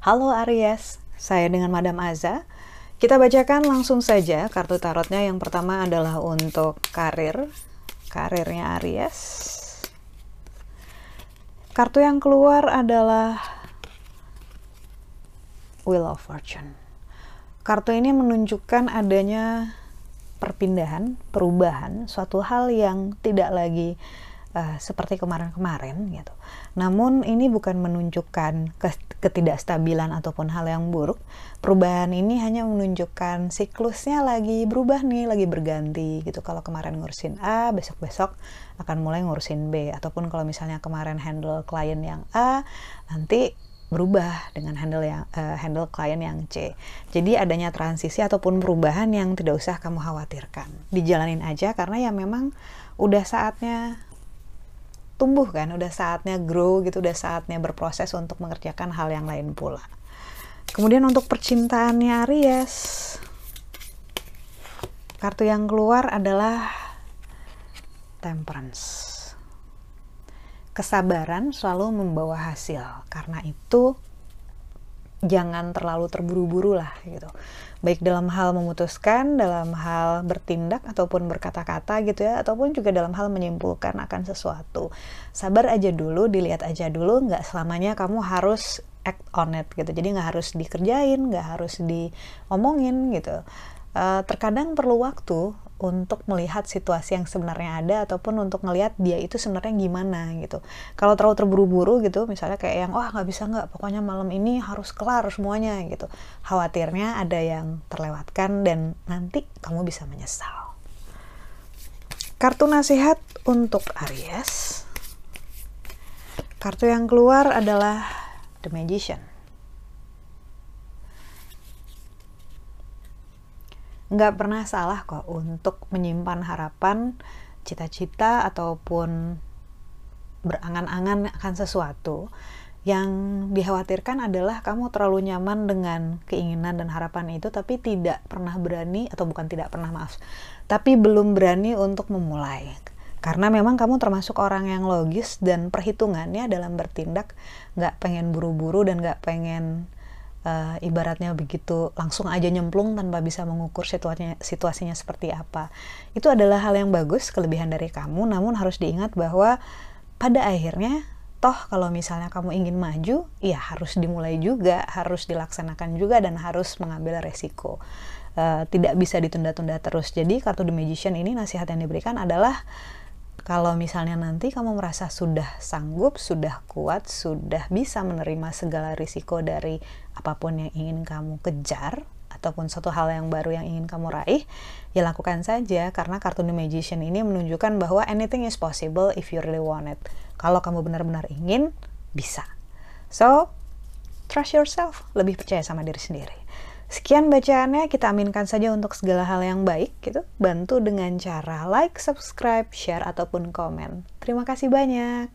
Halo Aries, saya dengan Madam Aza. Kita bacakan langsung saja kartu tarotnya. Yang pertama adalah untuk karir, karirnya Aries. Kartu yang keluar adalah Wheel of Fortune. Kartu ini menunjukkan adanya perpindahan, perubahan, suatu hal yang tidak lagi uh, seperti kemarin-kemarin gitu. Namun ini bukan menunjukkan ketidakstabilan ataupun hal yang buruk. Perubahan ini hanya menunjukkan siklusnya lagi berubah nih, lagi berganti gitu. Kalau kemarin ngurusin A, besok-besok akan mulai ngurusin B ataupun kalau misalnya kemarin handle klien yang A, nanti berubah dengan handle yang uh, handle klien yang C. Jadi adanya transisi ataupun perubahan yang tidak usah kamu khawatirkan. Dijalanin aja karena ya memang udah saatnya tumbuh kan, udah saatnya grow gitu, udah saatnya berproses untuk mengerjakan hal yang lain pula. Kemudian untuk percintaannya Aries, kartu yang keluar adalah Temperance. Kesabaran selalu membawa hasil, karena itu jangan terlalu terburu-buru lah gitu baik dalam hal memutuskan, dalam hal bertindak ataupun berkata-kata gitu ya, ataupun juga dalam hal menyimpulkan akan sesuatu. Sabar aja dulu, dilihat aja dulu, nggak selamanya kamu harus act on it gitu. Jadi nggak harus dikerjain, nggak harus diomongin gitu. Uh, terkadang perlu waktu untuk melihat situasi yang sebenarnya ada ataupun untuk ngelihat dia itu sebenarnya gimana gitu. Kalau terlalu terburu-buru gitu, misalnya kayak yang wah nggak bisa nggak, pokoknya malam ini harus kelar semuanya gitu. Khawatirnya ada yang terlewatkan dan nanti kamu bisa menyesal. Kartu nasihat untuk Aries. Kartu yang keluar adalah The Magician. Nggak pernah salah kok untuk menyimpan harapan, cita-cita ataupun berangan-angan akan sesuatu. Yang dikhawatirkan adalah kamu terlalu nyaman dengan keinginan dan harapan itu, tapi tidak pernah berani, atau bukan tidak pernah maaf, tapi belum berani untuk memulai. Karena memang kamu termasuk orang yang logis dan perhitungannya dalam bertindak nggak pengen buru-buru dan nggak pengen uh, ibaratnya begitu langsung aja nyemplung tanpa bisa mengukur situasinya situasinya seperti apa. Itu adalah hal yang bagus, kelebihan dari kamu, namun harus diingat bahwa pada akhirnya toh kalau misalnya kamu ingin maju, ya harus dimulai juga, harus dilaksanakan juga dan harus mengambil resiko. Uh, tidak bisa ditunda-tunda terus. Jadi kartu The Magician ini nasihat yang diberikan adalah kalau misalnya nanti kamu merasa sudah sanggup, sudah kuat, sudah bisa menerima segala risiko dari apa pun yang ingin kamu kejar, ataupun satu hal yang baru yang ingin kamu raih, ya lakukan saja karena kartu The Magician ini menunjukkan bahwa anything is possible if you really want it. Kalau kamu benar-benar ingin, bisa. So, trust yourself, lebih percaya sama diri sendiri. Sekian bacaannya, kita aminkan saja untuk segala hal yang baik gitu. Bantu dengan cara like, subscribe, share, ataupun komen. Terima kasih banyak.